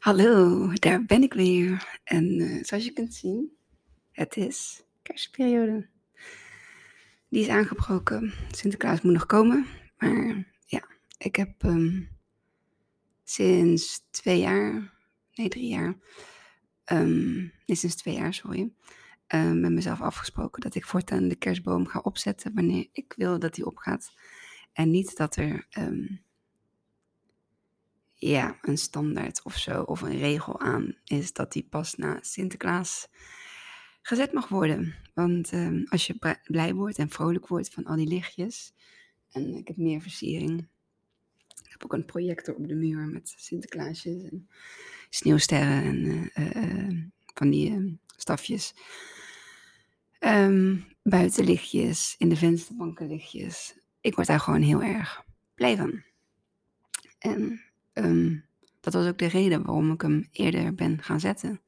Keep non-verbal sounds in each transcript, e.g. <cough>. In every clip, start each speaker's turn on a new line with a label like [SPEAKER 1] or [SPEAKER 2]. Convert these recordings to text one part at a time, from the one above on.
[SPEAKER 1] Hallo, daar ben ik weer. En uh, zoals je kunt zien, het is kerstperiode. Die is aangebroken. Sinterklaas moet nog komen. Maar ja, ik heb um, sinds twee jaar, nee drie jaar, um, nee sinds twee jaar, sorry, um, met mezelf afgesproken dat ik voortaan de kerstboom ga opzetten wanneer ik wil dat die opgaat. En niet dat er ja, een standaard of zo, of een regel aan is dat die pas na Sinterklaas gezet mag worden. Want um, als je blij wordt en vrolijk wordt van al die lichtjes, en ik heb meer versiering. Ik heb ook een projector op de muur met Sinterklaasjes en sneeuwsterren en uh, uh, van die uh, stafjes. Um, buitenlichtjes, in de vensterbanken lichtjes. Ik word daar gewoon heel erg blij van. En Um, dat was ook de reden waarom ik hem eerder ben gaan zetten.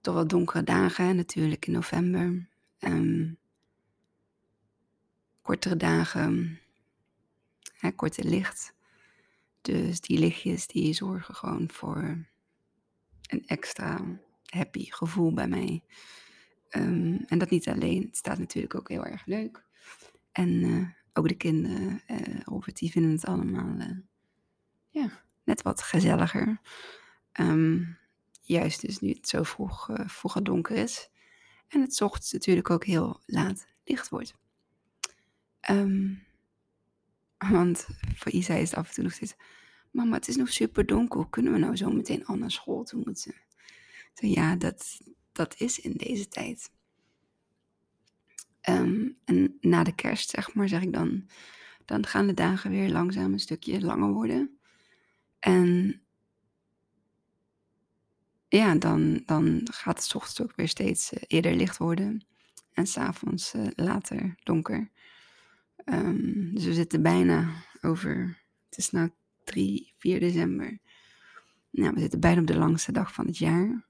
[SPEAKER 1] Toch wat donkere dagen, natuurlijk in november. Um, kortere dagen, hè, korte licht. Dus die lichtjes die zorgen gewoon voor een extra happy gevoel bij mij. Um, en dat niet alleen, het staat natuurlijk ook heel erg leuk. En uh, ook de kinderen, uh, Robert, die vinden het allemaal uh, ja, net wat gezelliger. Um, juist dus nu het zo vroeg, uh, vroeg donker is. En het ochtends natuurlijk ook heel laat licht wordt. Um, want voor Isa is het af en toe nog steeds... Mama, het is nog super donker. Kunnen we nou zo meteen al naar school toe moeten? Zo, ja, dat, dat is in deze tijd. Um, en na de kerst, zeg maar, zeg ik dan... Dan gaan de dagen weer langzaam een stukje langer worden. En ja, dan, dan gaat het ochtends ook weer steeds uh, eerder licht worden. En s'avonds uh, later donker. Um, dus we zitten bijna over, het is nu 3, 4 december. Nou, we zitten bijna op de langste dag van het jaar.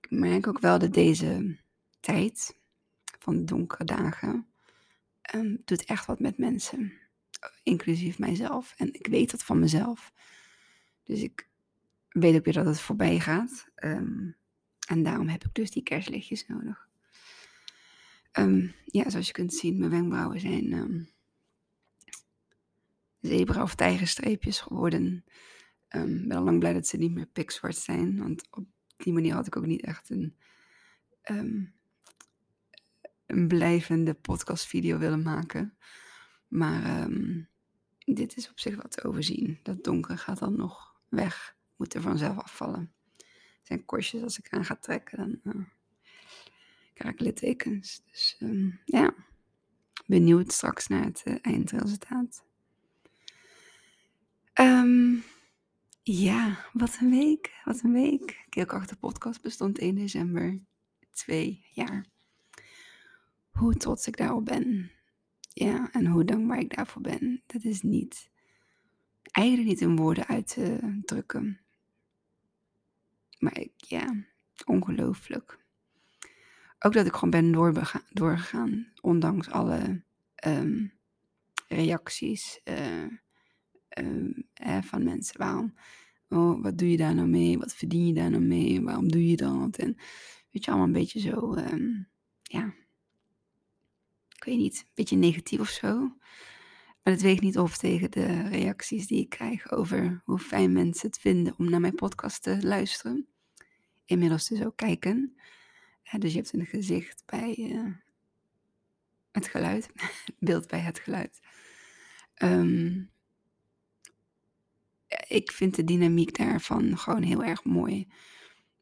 [SPEAKER 1] Ik merk ook wel dat deze tijd van de donkere dagen um, doet echt wat met mensen. Inclusief mijzelf. En ik weet dat van mezelf. Dus ik weet ook weer dat het voorbij gaat. Um, en daarom heb ik dus die kerstlichtjes nodig. Um, ja, zoals je kunt zien, mijn wenkbrauwen zijn um, zebra- of tijgerstreepjes geworden. Ik ben al lang blij dat ze niet meer pikzwart zijn. Want op die manier had ik ook niet echt een, een blijvende podcastvideo willen maken. Maar dit is op zich wat te overzien. Dat donker gaat dan nog weg, moet er vanzelf afvallen. Zijn korstjes, als ik aan ga trekken, dan uh, krijg ik littekens. Dus um, ja, benieuwd straks naar het uh, eindresultaat. Um, ja, wat een week, wat een week. Keelkracht de podcast bestond 1 december, twee jaar. Hoe trots ik daarop ben. Ja, en hoe dankbaar ik daarvoor ben. Dat is niet eigenlijk niet in woorden uit te drukken. Maar ik, ja, ongelooflijk. Ook dat ik gewoon ben doorgegaan, ondanks alle um, reacties uh, um, van mensen. Waarom, oh, wat doe je daar nou mee? Wat verdien je daar nou mee? Waarom doe je dat? En weet je, allemaal een beetje zo, um, ja, ik weet niet, een beetje negatief of zo. Maar het weegt niet op tegen de reacties die ik krijg over hoe fijn mensen het vinden om naar mijn podcast te luisteren. Inmiddels dus ook kijken. dus je hebt een gezicht bij uh, het geluid, <laughs> beeld bij het geluid. Um, ik vind de dynamiek daarvan gewoon heel erg mooi.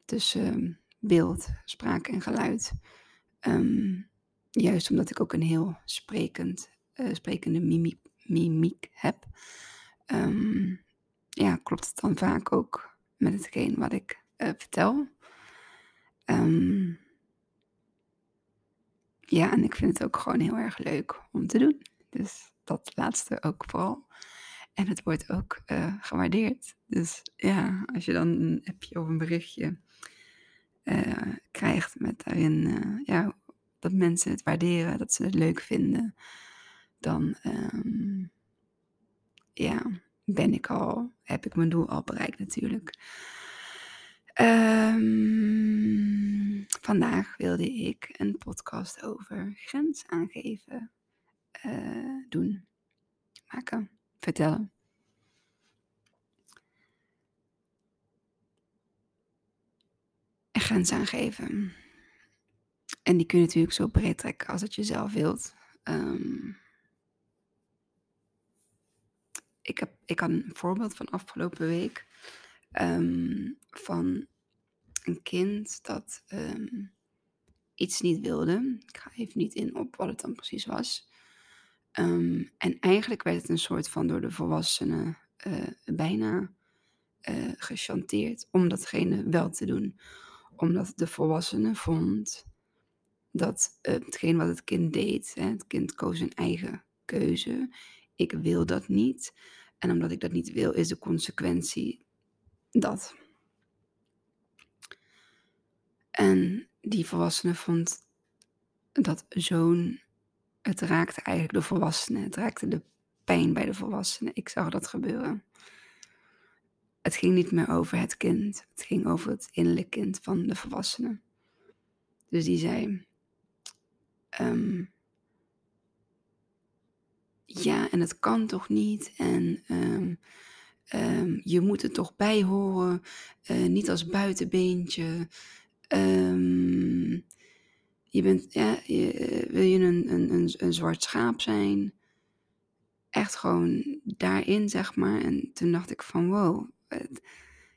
[SPEAKER 1] Tussen um, beeld, spraak en geluid. Um, juist omdat ik ook een heel sprekend, uh, sprekende mimiek mimiek heb, um, ja, klopt het dan vaak ook met hetgeen wat ik uh, vertel. Um, ja, en ik vind het ook gewoon heel erg leuk om te doen. Dus dat laatste ook vooral. En het wordt ook uh, gewaardeerd. Dus ja, als je dan een appje of een berichtje uh, krijgt met daarin ja, dat mensen het waarderen, dat ze het leuk vinden dan, um, ja, ben ik al, heb ik mijn doel al bereikt natuurlijk. Ehm, vandaag wilde ik een podcast over grens aangeven uh, doen, maken, vertellen. En grens aangeven. En die kun je natuurlijk zo breed trekken als het je zelf wilt. Um, ik, heb, ik had een voorbeeld van afgelopen week. Um, van een kind dat um, iets niet wilde. Ik ga even niet in op wat het dan precies was. Um, en eigenlijk werd het een soort van door de volwassenen uh, bijna uh, gechanteerd om datgene wel te doen. Omdat de volwassene vond dat uh, hetgeen wat het kind deed, hè, het kind koos een eigen keuze. Ik wil dat niet. En omdat ik dat niet wil, is de consequentie dat. En die volwassene vond dat zo'n. Het raakte eigenlijk de volwassene. Het raakte de pijn bij de volwassene. Ik zag dat gebeuren. Het ging niet meer over het kind. Het ging over het innerlijke kind van de volwassene. Dus die zei: um, Ja, en het kan toch niet? En um, um, je moet er toch bij horen. Uh, niet als buitenbeentje. Um, je bent, je, wil je een, een, een, een zwart schaap zijn? Echt gewoon daarin, zeg maar. En toen dacht ik van wow, het,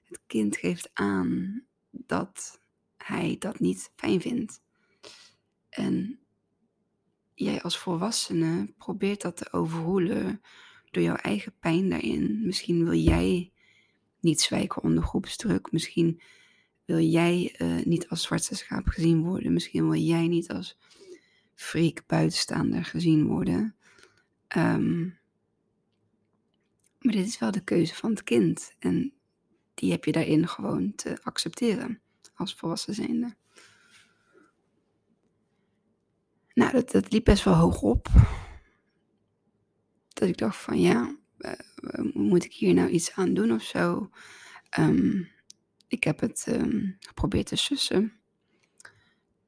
[SPEAKER 1] het kind geeft aan dat hij dat niet fijn vindt. En jij als volwassene probeert dat te overroelen door jouw eigen pijn daarin. Misschien wil jij niet zwijken onder groepsdruk. Misschien wil jij uh, niet als zwarte schaap gezien worden. Misschien wil jij niet als freak buitenstaander gezien worden. Um, maar dit is wel de keuze van het kind. En die heb je daarin gewoon te accepteren als volwassen zijnde. Nou, dat, liep best wel hoog op. Dat ik dacht van ja, uh, moet ik hier nou iets aan doen of zo? Um, ik heb het um, geprobeerd te sussen.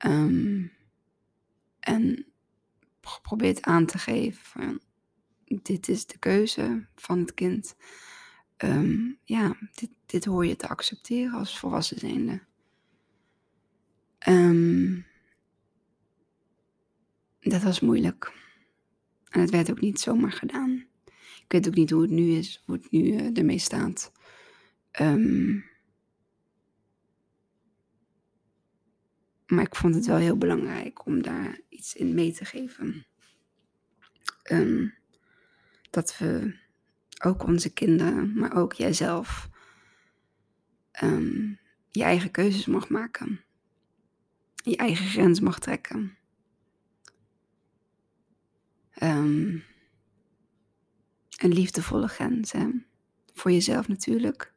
[SPEAKER 1] Um, en geprobeerd aan te geven van dit is de keuze van het kind. Ja, dit, dit hoor je te accepteren als volwassen zijnde. Dat was moeilijk. En het werd ook niet zomaar gedaan. Ik weet ook niet hoe het nu is, hoe het nu uh, ermee staat. Um, Maar ik vond het wel heel belangrijk om daar iets in mee te geven. Um, dat we ook onze kinderen, maar ook jijzelf, um, je eigen keuzes mag maken. Je eigen grens mag trekken. Um, een liefdevolle grens, hè? Voor jezelf natuurlijk,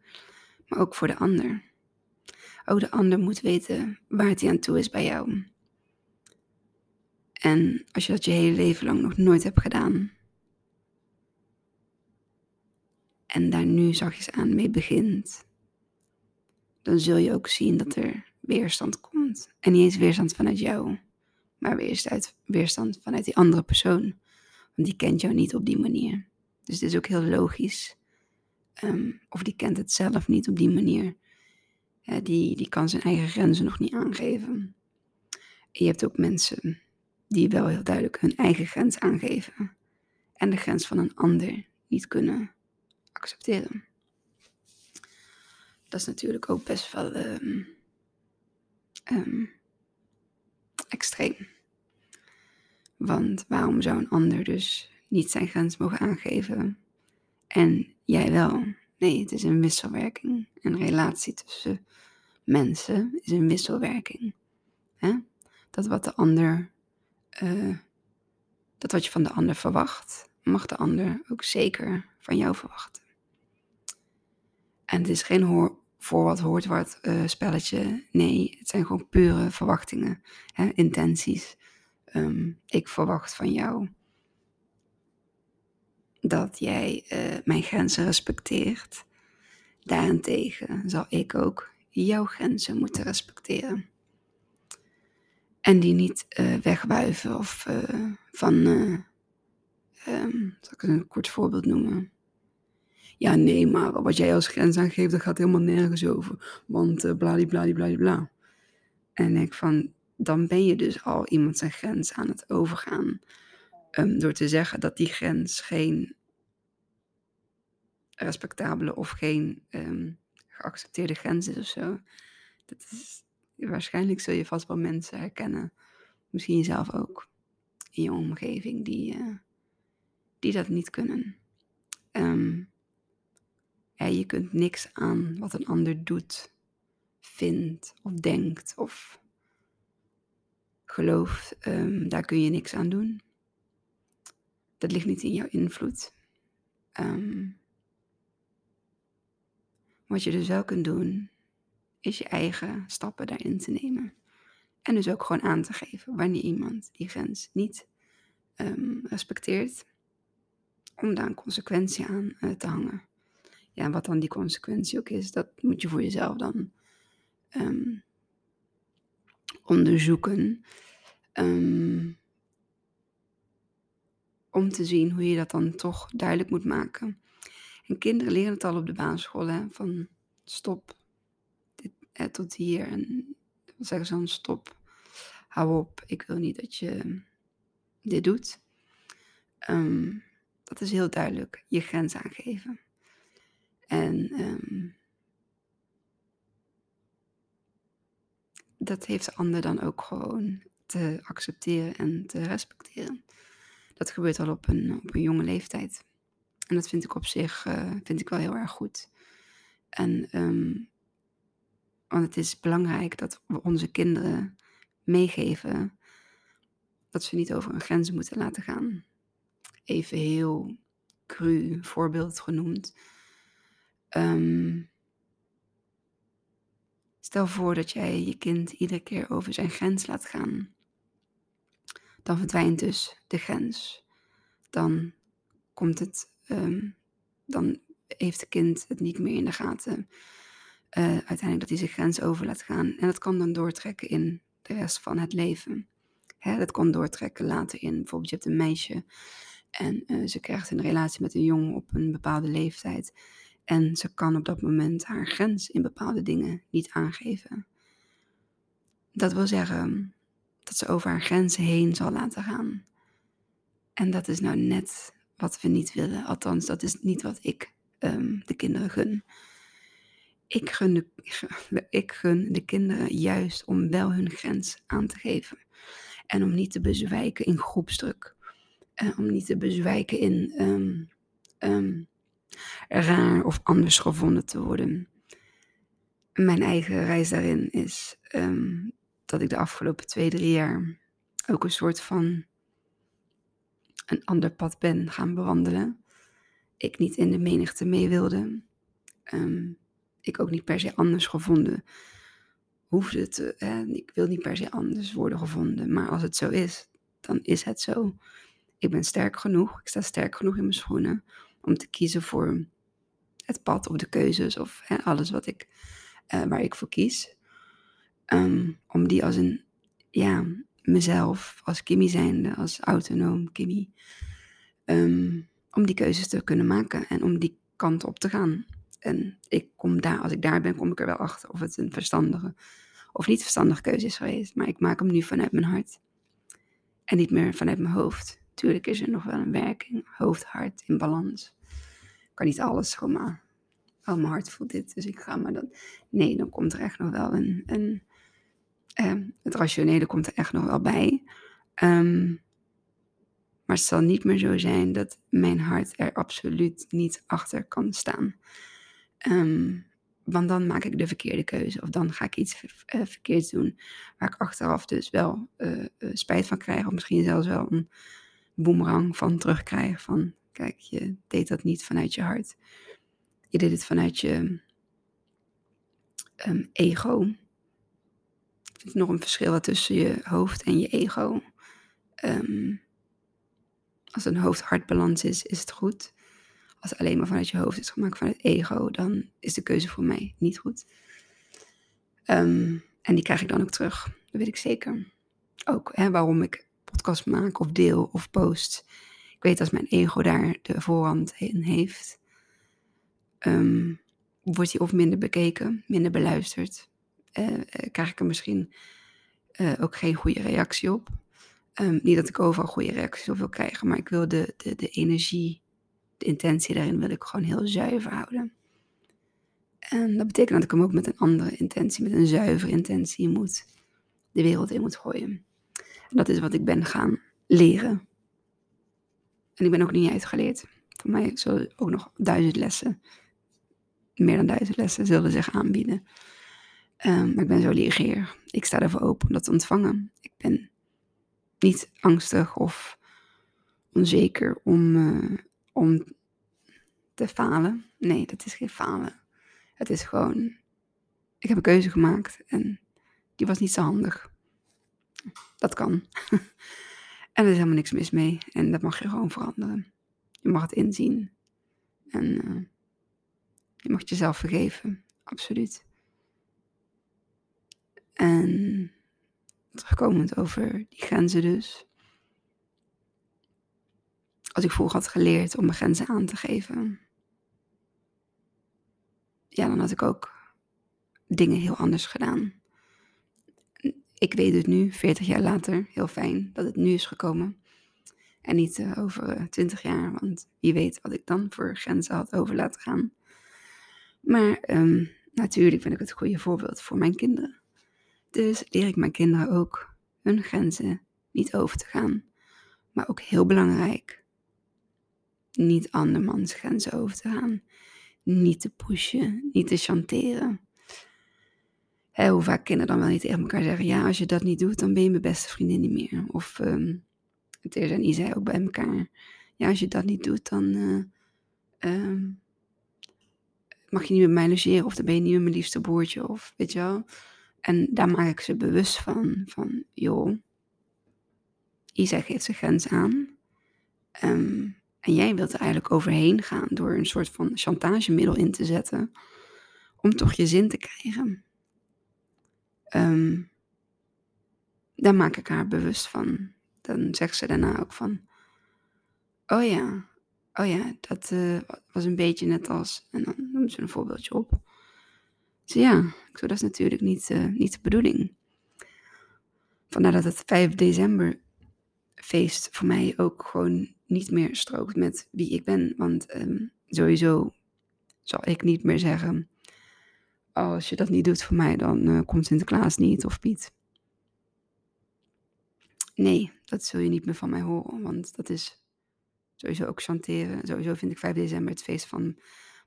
[SPEAKER 1] maar ook voor de ander. Ook de ander moet weten waar het aan toe is bij jou. En als je dat je hele leven lang nog nooit hebt gedaan. En daar nu zachtjes aan mee begint. Dan zul je ook zien dat er weerstand komt. En niet eens weerstand vanuit jou. Maar weerstand, weerstand vanuit die andere persoon. Want die kent jou niet op die manier. Dus het is ook heel logisch. Um, of die kent het zelf niet op die manier die, die kan zijn eigen grenzen nog niet aangeven. je hebt ook mensen die wel heel duidelijk hun eigen grens aangeven en de grens van een ander niet kunnen accepteren. Dat is natuurlijk ook best wel um, um, extreem. Want waarom zou een ander dus niet zijn grens mogen aangeven en jij wel? Nee, het is een wisselwerking. Een relatie tussen mensen is een wisselwerking. Dat wat de ander, uh, dat wat je van de ander verwacht, mag de ander ook zeker van jou verwachten. En het is geen hoor, voor wat hoort wat uh, spelletje. Nee, het zijn gewoon pure verwachtingen, intenties. Um, ik verwacht van jou dat jij uh, mijn grenzen respecteert. Daarentegen zal ik ook jouw grenzen moeten respecteren. En die niet uh, wegwuiven of uh, van, um, zal ik een kort voorbeeld noemen? Ja, nee, maar wat jij als grens aangeeft, dat gaat helemaal nergens over. Want uh, bladibladibladibla. En ik van, dan ben je dus al iemand zijn grens aan het overgaan. Um, door te zeggen dat die grens geen respectabele of geen um, geaccepteerde grens is of zo. Dat is, waarschijnlijk zul je vast wel mensen herkennen. Misschien jezelf ook. In je omgeving die, uh, die dat niet kunnen. Ja, je kunt niks aan wat een ander doet, vindt of denkt of gelooft. Um, daar kun je niks aan doen. Dat ligt niet in jouw invloed. Um, wat je dus wel kunt doen, is je eigen stappen daarin te nemen. En dus ook gewoon aan te geven wanneer iemand die grens niet um, respecteert, om daar een consequentie aan uh, te hangen. Ja, en wat dan die consequentie ook is, dat moet je voor jezelf dan onderzoeken. Um, om te zien hoe je dat dan toch duidelijk moet maken. En kinderen leren het al op de basisschool, hè, van stop, dit, tot hier. En wat zeggen ze dan, stop, hou op, ik wil niet dat je dit doet. Um, dat is heel duidelijk, je grens aangeven. En um, dat heeft de ander dan ook gewoon te accepteren en te respecteren. Dat gebeurt al op een, op een jonge leeftijd. En dat vind ik op zich uh, vind ik wel heel erg goed. En um, want het is belangrijk dat we onze kinderen meegeven dat ze niet over een grens moeten laten gaan. Even heel cru voorbeeld genoemd. Um, stel voor dat jij je kind iedere keer over zijn grens laat gaan. Dan verdwijnt dus de grens. Dan komt het um, dan heeft het kind het niet meer in de gaten. Uh, uiteindelijk dat hij zijn grens over laat gaan. En dat kan dan doortrekken in de rest van het leven. Hè, dat kan doortrekken later in. Bijvoorbeeld, je hebt een meisje en uh, ze krijgt een relatie met een jongen op een bepaalde leeftijd. En ze kan op dat moment haar grens in bepaalde dingen niet aangeven. Dat wil zeggen dat ze over haar grenzen heen zal laten gaan. En dat is nou net wat we niet willen. Althans, dat is niet wat ik um, de kinderen gun. Ik gun, de, <laughs> ik gun de kinderen juist om wel hun grens aan te geven. En om niet te bezwijken in groepsdruk. En om niet te bezwijken in um, um, raar of anders gevonden te worden. Mijn eigen reis daarin is dat ik de afgelopen twee, drie jaar ook een soort van een ander pad ben gaan bewandelen. Ik niet in de menigte mee wilde. Ehm, ik ook niet per se anders gevonden hoefde te. Hè? Ik wil niet per se anders worden gevonden. Maar als het zo is, dan is het zo. Ik ben sterk genoeg. Ik sta sterk genoeg in mijn schoenen om te kiezen voor het pad of de keuzes of hè, alles wat ik, uh, waar ik voor kies. Um, om die als een ja, mezelf als Kimmy zijnde, als autonoom Kimmy, um, om die keuzes te kunnen maken en om die kant op te gaan. En ik kom daar, als ik daar ben, kom ik er wel achter of het een verstandige of niet verstandige keuze is geweest. Maar ik maak hem nu vanuit mijn hart en niet meer vanuit mijn hoofd. Tuurlijk is er nog wel een werking, hoofd, hart in balans. Ik kan niet alles gewoon maar, oh mijn hart voelt dit, dus ik ga maar dan. Nee, dan komt er echt nog wel een, een Um, het rationele komt er echt nog wel bij. Um, maar het zal niet meer zo zijn dat mijn hart er absoluut niet achter kan staan. Um, want dan maak ik de verkeerde keuze. Of dan ga ik iets ver, uh, verkeerds doen. Waar ik achteraf dus wel uh, uh, spijt van krijg. Of misschien zelfs wel een boemerang van terugkrijg. Van kijk, je deed dat niet vanuit je hart. Je deed het vanuit je ego is nog een verschil tussen je hoofd en je ego. Um, als een hoofd-hartbalans is, is het goed. als het alleen maar vanuit je hoofd is gemaakt, vanuit ego, dan is de keuze voor mij niet goed. Ehm, en die krijg ik dan ook terug, dat weet ik zeker. Ook hè, waarom ik podcast maak of deel of post. Ik weet als mijn ego daar de voorhand in heeft, um, wordt die of minder bekeken, minder beluisterd. Uh, krijg ik er misschien uh, ook geen goede reactie op. Um, niet dat ik overal goede reacties op wil krijgen, maar ik wil de, de, de energie, de intentie daarin wil ik gewoon heel zuiver houden. En dat betekent dat ik hem ook met een andere intentie, met een zuivere intentie moet de wereld in moet gooien. Dat is wat ik ben gaan leren. En ik ben ook niet uitgeleerd. Voor mij zullen ook nog duizend lessen, meer dan duizend lessen, zullen zich aanbieden. Um, maar ik ben zo leergeer. Ik sta ervoor open om dat te ontvangen. Ik ben niet angstig of onzeker om, uh, om te falen. Nee, dat is geen falen. Het is gewoon, ik heb een keuze gemaakt en die was niet zo handig. Dat kan. <laughs> en er is helemaal niks mis mee. En dat mag je gewoon veranderen. Je mag het inzien. En uh, je mag jezelf vergeven. Absoluut. En terugkomend over die grenzen dus. Als ik vroeger had geleerd om mijn grenzen aan te geven. Ja, dan had ik ook dingen heel anders gedaan. Ik weet het nu, 40 jaar later, heel fijn dat het nu is gekomen. En niet uh, over 20 jaar, want wie weet wat ik dan voor grenzen had over laten gaan. Maar um, natuurlijk vind ik het goede voorbeeld voor mijn kinderen. Dus leer ik mijn kinderen ook hun grenzen niet over te gaan. Maar ook heel belangrijk, niet andermans grenzen over te gaan. Niet te pushen, niet te chanteren. Hoe vaak kinderen dan wel niet tegen elkaar zeggen: Ja, als je dat niet doet, dan ben je mijn beste vriendin niet meer. Of um, Teresa en Isa ook bij elkaar: Ja, als je dat niet doet, dan uh, um, mag je niet met mij logeren. Of dan ben je niet met mijn liefste broertje. Of weet je wel. En daar maak ik ze bewust van. Van joh, Isa geeft zijn grens aan. Um, en jij wilt er eigenlijk overheen gaan door een soort van chantagemiddel in te zetten. Om toch je zin te krijgen. Um, daar maak ik haar bewust van. Dan zegt ze daarna ook van, oh ja, oh ja, dat uh, was een beetje net als, en dan noemt ze een voorbeeldje op. Dus ja, ik zo, dat is natuurlijk niet, uh, niet de bedoeling. Vandaar dat het 5 december feest voor mij ook gewoon niet meer strookt met wie ik ben. Want um, sowieso zal ik niet meer zeggen, als je dat niet doet voor mij, dan uh, komt Sinterklaas niet of Piet. Nee, dat zul je niet meer van mij horen, want dat is sowieso ook chanteren. Sowieso vind ik 5 december het feest van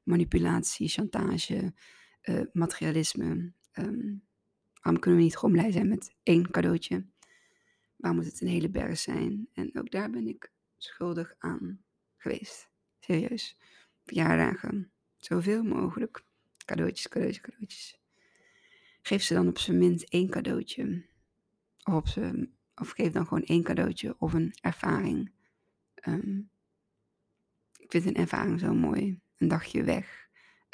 [SPEAKER 1] manipulatie, chantage, uh, materialisme. Um, waarom kunnen we niet gewoon blij zijn met één cadeautje? Waarom moet het een hele berg zijn? En ook daar ben ik schuldig aan geweest. Serieus. Verjaardagen. Zoveel mogelijk. Cadeautjes, cadeautjes, cadeautjes. Geef ze dan op zijn minst één cadeautje. Of, op ze, of geef dan gewoon één cadeautje of een ervaring. Um, ik vind een ervaring zo mooi. Een dagje weg.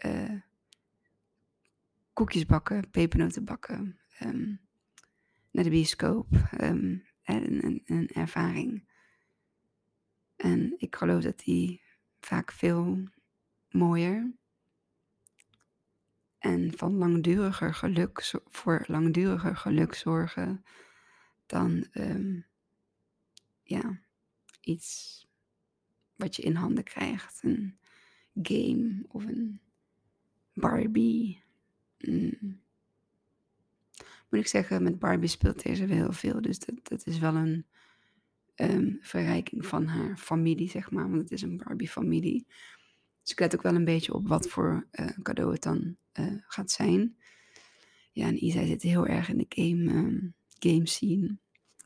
[SPEAKER 1] Uh, koekjes bakken, pepernoten bakken. Um, naar de bioscoop. Um, een, een, een, ervaring. En ik geloof dat die vaak veel mooier en van langduriger geluk, voor langduriger geluk zorgen dan um, ja, iets wat je in handen krijgt. Een game of een Barbie. Mm. Moet ik zeggen, met Barbie speelt deze wel heel veel. Dus dat, dat is wel een um, verrijking van haar familie, zeg maar. Want het is een Barbie-familie. Dus ik let ook wel een beetje op wat voor uh, cadeau het dan uh, gaat zijn. Ja, en Isa zit heel erg in de game, um, game scene.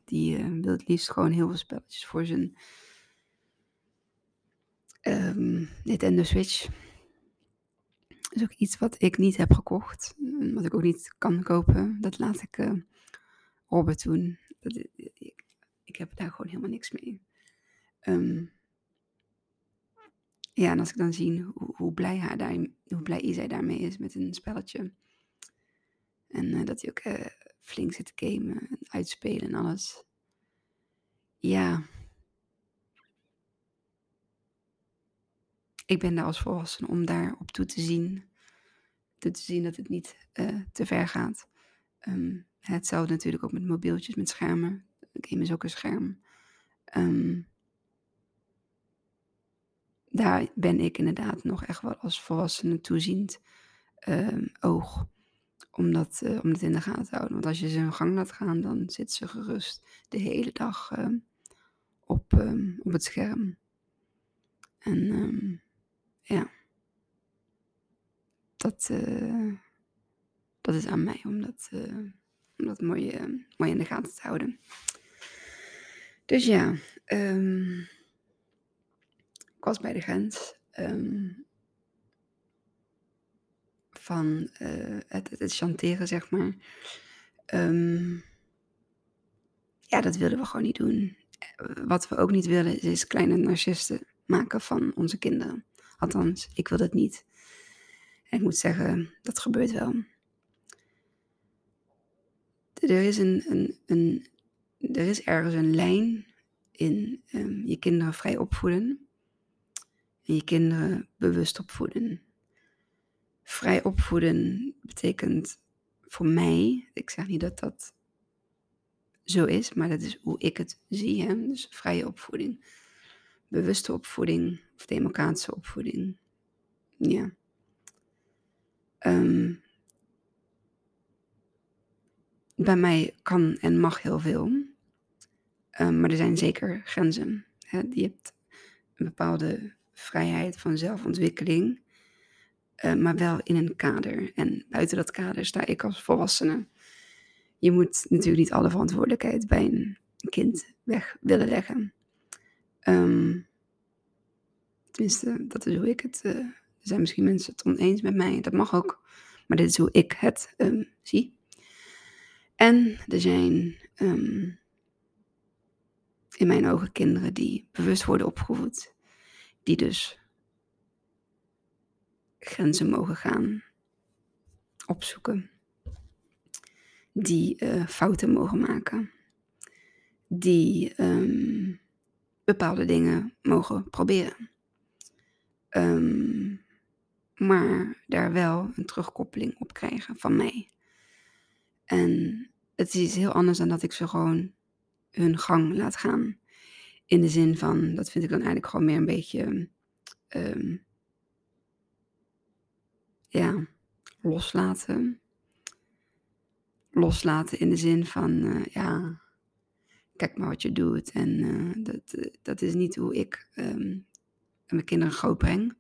[SPEAKER 1] Die uh, wil het liefst gewoon heel veel spelletjes voor zijn um, Nintendo Switch. Dat is ook iets wat ik niet heb gekocht. Wat ik ook niet kan kopen. Dat laat ik Robert doen. Dat, ik, ik, heb daar gewoon helemaal niks mee. Um, ja, en als ik dan zie hoe, blij, haar daar, hoe blij zij daarmee is met een spelletje. En eh, dat hij ook uh, flink zit te gamen en uitspelen en alles. Ja. Ik ben daar als volwassene om daar op toe te zien. Toe te zien dat het niet uh, te ver gaat. Um, hetzelfde natuurlijk ook met mobieltjes, met schermen. Game is ook een scherm. Um, daar ben ik inderdaad nog echt wel als volwassene toeziend um, oog om dat, uh, om dat in de gaten te houden. Want als je ze hun gang laat gaan, dan zit ze gerust de hele dag uh, op, um, op het scherm. En ja, dat, uh, dat is aan mij om dat, om dat mooi, mooi in de gaten te houden. Dus ja, ik was bij de grens um, van uh, het, het, chanteren, zeg maar. Um, ja, dat wilden we gewoon niet doen. Wat we ook niet willen, is kleine narcisten maken van onze kinderen. Althans, ik wil dat niet. Ik moet zeggen, dat gebeurt wel. Er is, een, een, een er is ergens een lijn in um, je kinderen vrij opvoeden en je kinderen bewust opvoeden. Vrij opvoeden betekent voor mij, ik zeg niet dat dat zo is, maar dat is hoe ik het zie. Hè? Dus vrije opvoeding, bewuste opvoeding of democratische opvoeding. Ja. Um, bij mij kan en mag heel veel, um, maar er zijn zeker grenzen. Hè? Je hebt een bepaalde vrijheid van zelfontwikkeling, uh, maar wel in een kader. En buiten dat kader sta ik als volwassene. Je moet natuurlijk niet alle verantwoordelijkheid bij een kind weg willen leggen. Um, tenminste, dat is hoe ik het. Uh, er zijn misschien mensen het oneens met mij, dat mag ook. Maar dit is hoe ik het um, zie. En er zijn um, in mijn ogen kinderen die bewust worden opgevoed die dus grenzen mogen gaan opzoeken, die uh, fouten mogen maken, die um, bepaalde dingen mogen proberen. Um, maar daar wel een terugkoppeling op krijgen van mij. En het is heel anders dan dat ik ze gewoon hun gang laat gaan. In de zin van, dat vind ik dan eigenlijk gewoon meer een beetje, um, ja, loslaten. Loslaten in de zin van, uh, ja, kijk maar wat je doet. En uh, dat, uh, dat is niet hoe ik um, mijn kinderen groot breng.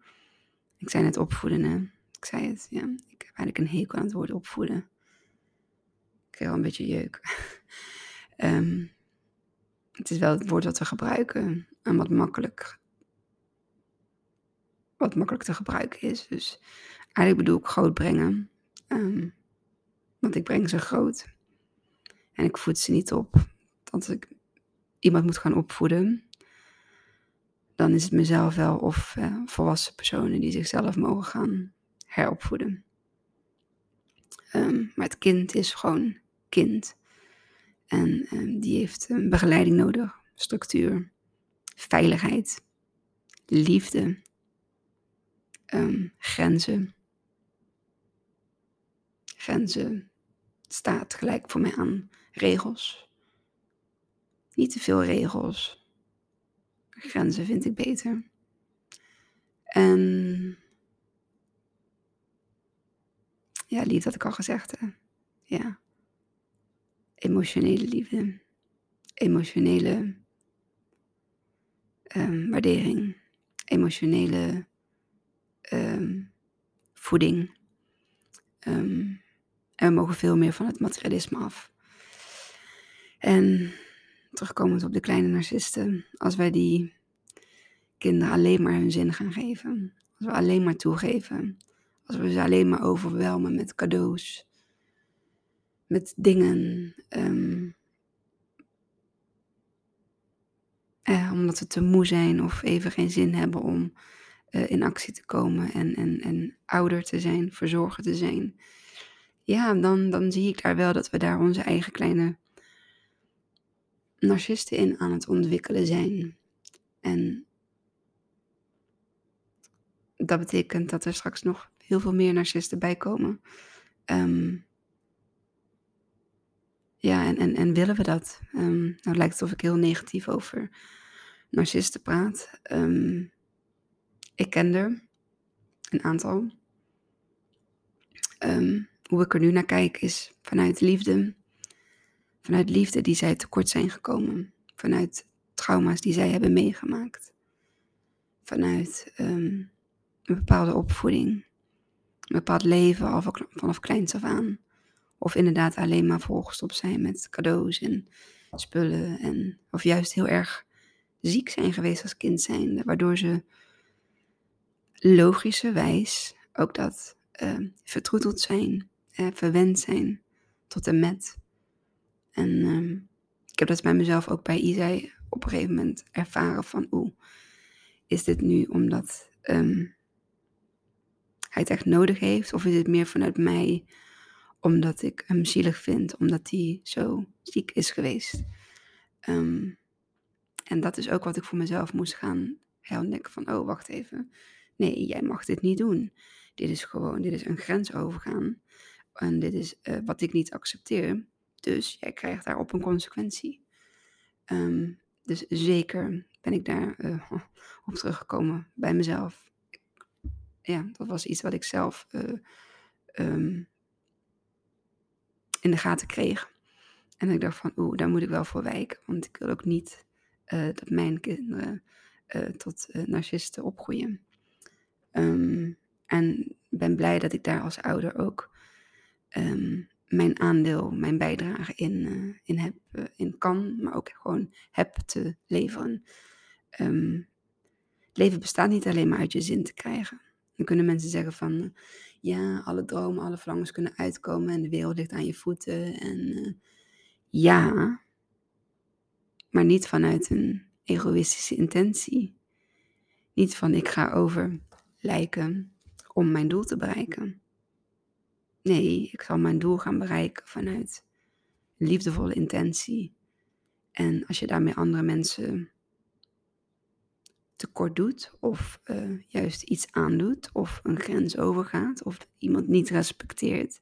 [SPEAKER 1] Ik zei net opvoeden, hè. Ik zei het, ja. Ik heb eigenlijk een hekel aan het woord opvoeden. Ik kreeg wel een beetje jeuk. um, <laughs> Het is wel het woord wat we gebruiken en wat makkelijk, wat makkelijk te gebruiken is. Dus eigenlijk bedoel ik groot brengen. Um, want ik breng ze groot. En ik voed ze niet op. Als ik iemand moet gaan opvoeden, dan is het mezelf wel of uh, volwassen personen die zichzelf mogen gaan heropvoeden. Um, maar het kind is gewoon kind. En um, die heeft een begeleiding nodig, structuur, veiligheid, liefde, um, grenzen. Grenzen staat gelijk voor mij aan regels. Niet te veel regels. Grenzen vind ik beter. En ja, liefde had ik al gezegd. Hè? Ja emotionele liefde, emotionele um, waardering, emotionele um, voeding. Um, en we mogen veel meer van het materialisme af. En terugkomend op de kleine narcisten, als wij die kinderen alleen maar hun zin gaan geven, als we alleen maar toegeven, als we ze alleen maar overwelmen met cadeaus, met dingen. Um, eh, omdat we te moe zijn of even geen zin hebben om eh, in actie te komen en, en, en ouder te zijn, verzorger te zijn. Ja, dan, dan zie ik daar wel dat we daar onze eigen kleine narcisten in aan het ontwikkelen zijn. En dat betekent dat er straks nog heel veel meer narcisten bij komen. Ehm, ja, en, en, en willen we dat? Um, nou lijkt het of ik heel negatief over narcisten praat. Ehm, ik ken er een aantal. hoe ik er nu naar kijk is vanuit liefde. Vanuit liefde die zij tekort zijn gekomen. Vanuit trauma's die zij hebben meegemaakt. Vanuit een bepaalde opvoeding. Een bepaald leven vanaf kleins af aan. Of inderdaad alleen maar volgestopt zijn met cadeaus en spullen. En, of juist heel erg ziek zijn geweest als kind zijnde. Waardoor ze logischerwijs ook dat uh, vertroeteld zijn, uh, verwend zijn tot en met. En uh, ik heb dat bij mezelf ook bij Isai op een gegeven moment ervaren van oeh, is dit nu omdat um, hij het echt nodig heeft? Of is het meer vanuit mij omdat ik hem zielig vind, omdat hij zo ziek is geweest. Um, en dat is ook wat ik voor mezelf moest gaan herontdekken van, oh wacht even, nee, jij mag dit niet doen. Dit is gewoon, dit is een grens overgaan. En dit is uh, wat ik niet accepteer. Dus jij krijgt daarop een consequentie. Um, dus zeker ben ik daar uh, <laughs> op teruggekomen bij mezelf. Ja, dat was iets wat ik zelf uh, um, in de gaten kreeg. En ik dacht van, oeh, daar moet ik wel voor wijken. Want ik wil ook niet uh, dat mijn kinderen uh, tot uh, narcisten opgroeien. Um, en ben blij dat ik daar als ouder ook um, mijn aandeel, mijn bijdrage in, in, heb, in kan, maar ook gewoon heb te leveren. Um, leven bestaat niet alleen maar uit je zin te krijgen. Dan kunnen mensen zeggen van, ja, alle dromen, alle verlangens kunnen uitkomen en de wereld ligt aan je voeten. En uh, ja, maar niet vanuit een egoïstische intentie. Niet van ik ga over lijken om mijn doel te bereiken. Nee, ik zal mijn doel gaan bereiken vanuit liefdevolle intentie. En als je daarmee andere mensen tekort doet of uh, juist iets aandoet of een grens overgaat of iemand niet respecteert,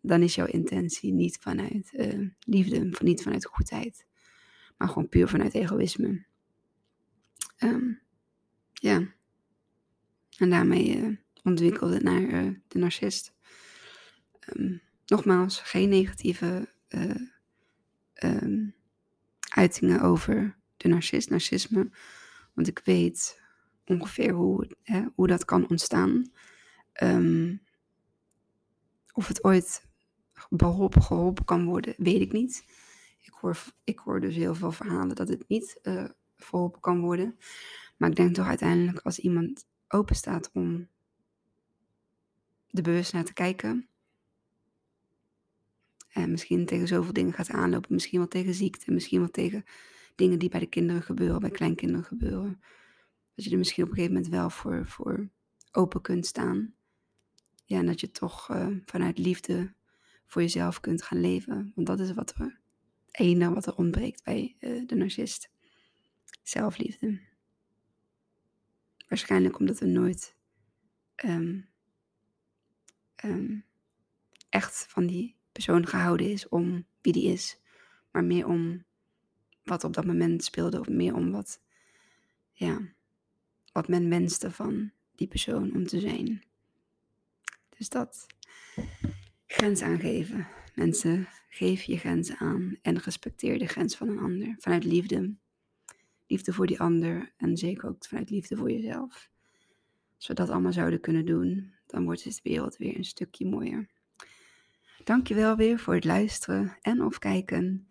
[SPEAKER 1] dan is jouw intentie niet vanuit uh, liefde, niet vanuit goedheid, maar gewoon puur vanuit egoïsme. Um, ja. En daarmee uh, ontwikkelde het naar de narcist. Um, nogmaals, geen negatieve um, uitingen over de narcist, narcisme. Want ik weet ongeveer hoe, hè, hoe dat kan ontstaan. Um, of het ooit beholpen, geholpen kan worden, weet ik niet. Ik hoor, ik hoor dus heel veel verhalen dat het niet uh, verholpen kan worden. Maar ik denk toch uiteindelijk als iemand open staat om de bewust naar te kijken. En misschien tegen zoveel dingen gaat aanlopen. Misschien wel tegen ziekte. Misschien wel tegen dingen die bij de kinderen gebeuren, bij kleinkinderen gebeuren. Dat je er misschien op een gegeven moment wel voor, voor open kunt staan. Ja, en dat je toch uh, vanuit liefde voor jezelf kunt gaan leven. Want dat is wat er, het enige wat er ontbreekt bij uh, de narcist. Zelfliefde. Waarschijnlijk omdat er nooit um, um, echt van die persoon gehouden is om wie die is. Maar meer om wat op dat moment speelde, of meer om wat, ja, wat men wenste van die persoon om te zijn. Dus dat grens aangeven. Mensen, geef je grenzen aan en respecteer de grens van een ander. Vanuit liefde. Liefde voor die ander en zeker ook vanuit liefde voor jezelf. Als we dat allemaal zouden kunnen doen, dan wordt de wereld weer een stukje mooier. Dankjewel weer voor het luisteren en of kijken.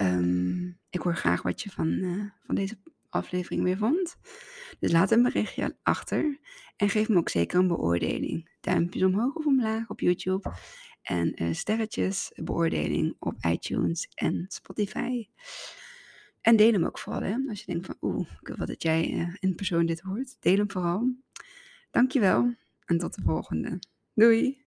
[SPEAKER 1] Um, ik hoor graag wat je van, uh, van deze aflevering weer vond. Dus laat een berichtje achter en geef me ook zeker een beoordeling. Duimpjes omhoog of omlaag op YouTube en uh, sterretjes, beoordeling op iTunes en Spotify. En deel hem ook vooral, hè. Als je denkt van, oeh, ik wil dat jij uh, in persoon dit hoort. Deel hem vooral. Dankjewel en tot de volgende. Doei!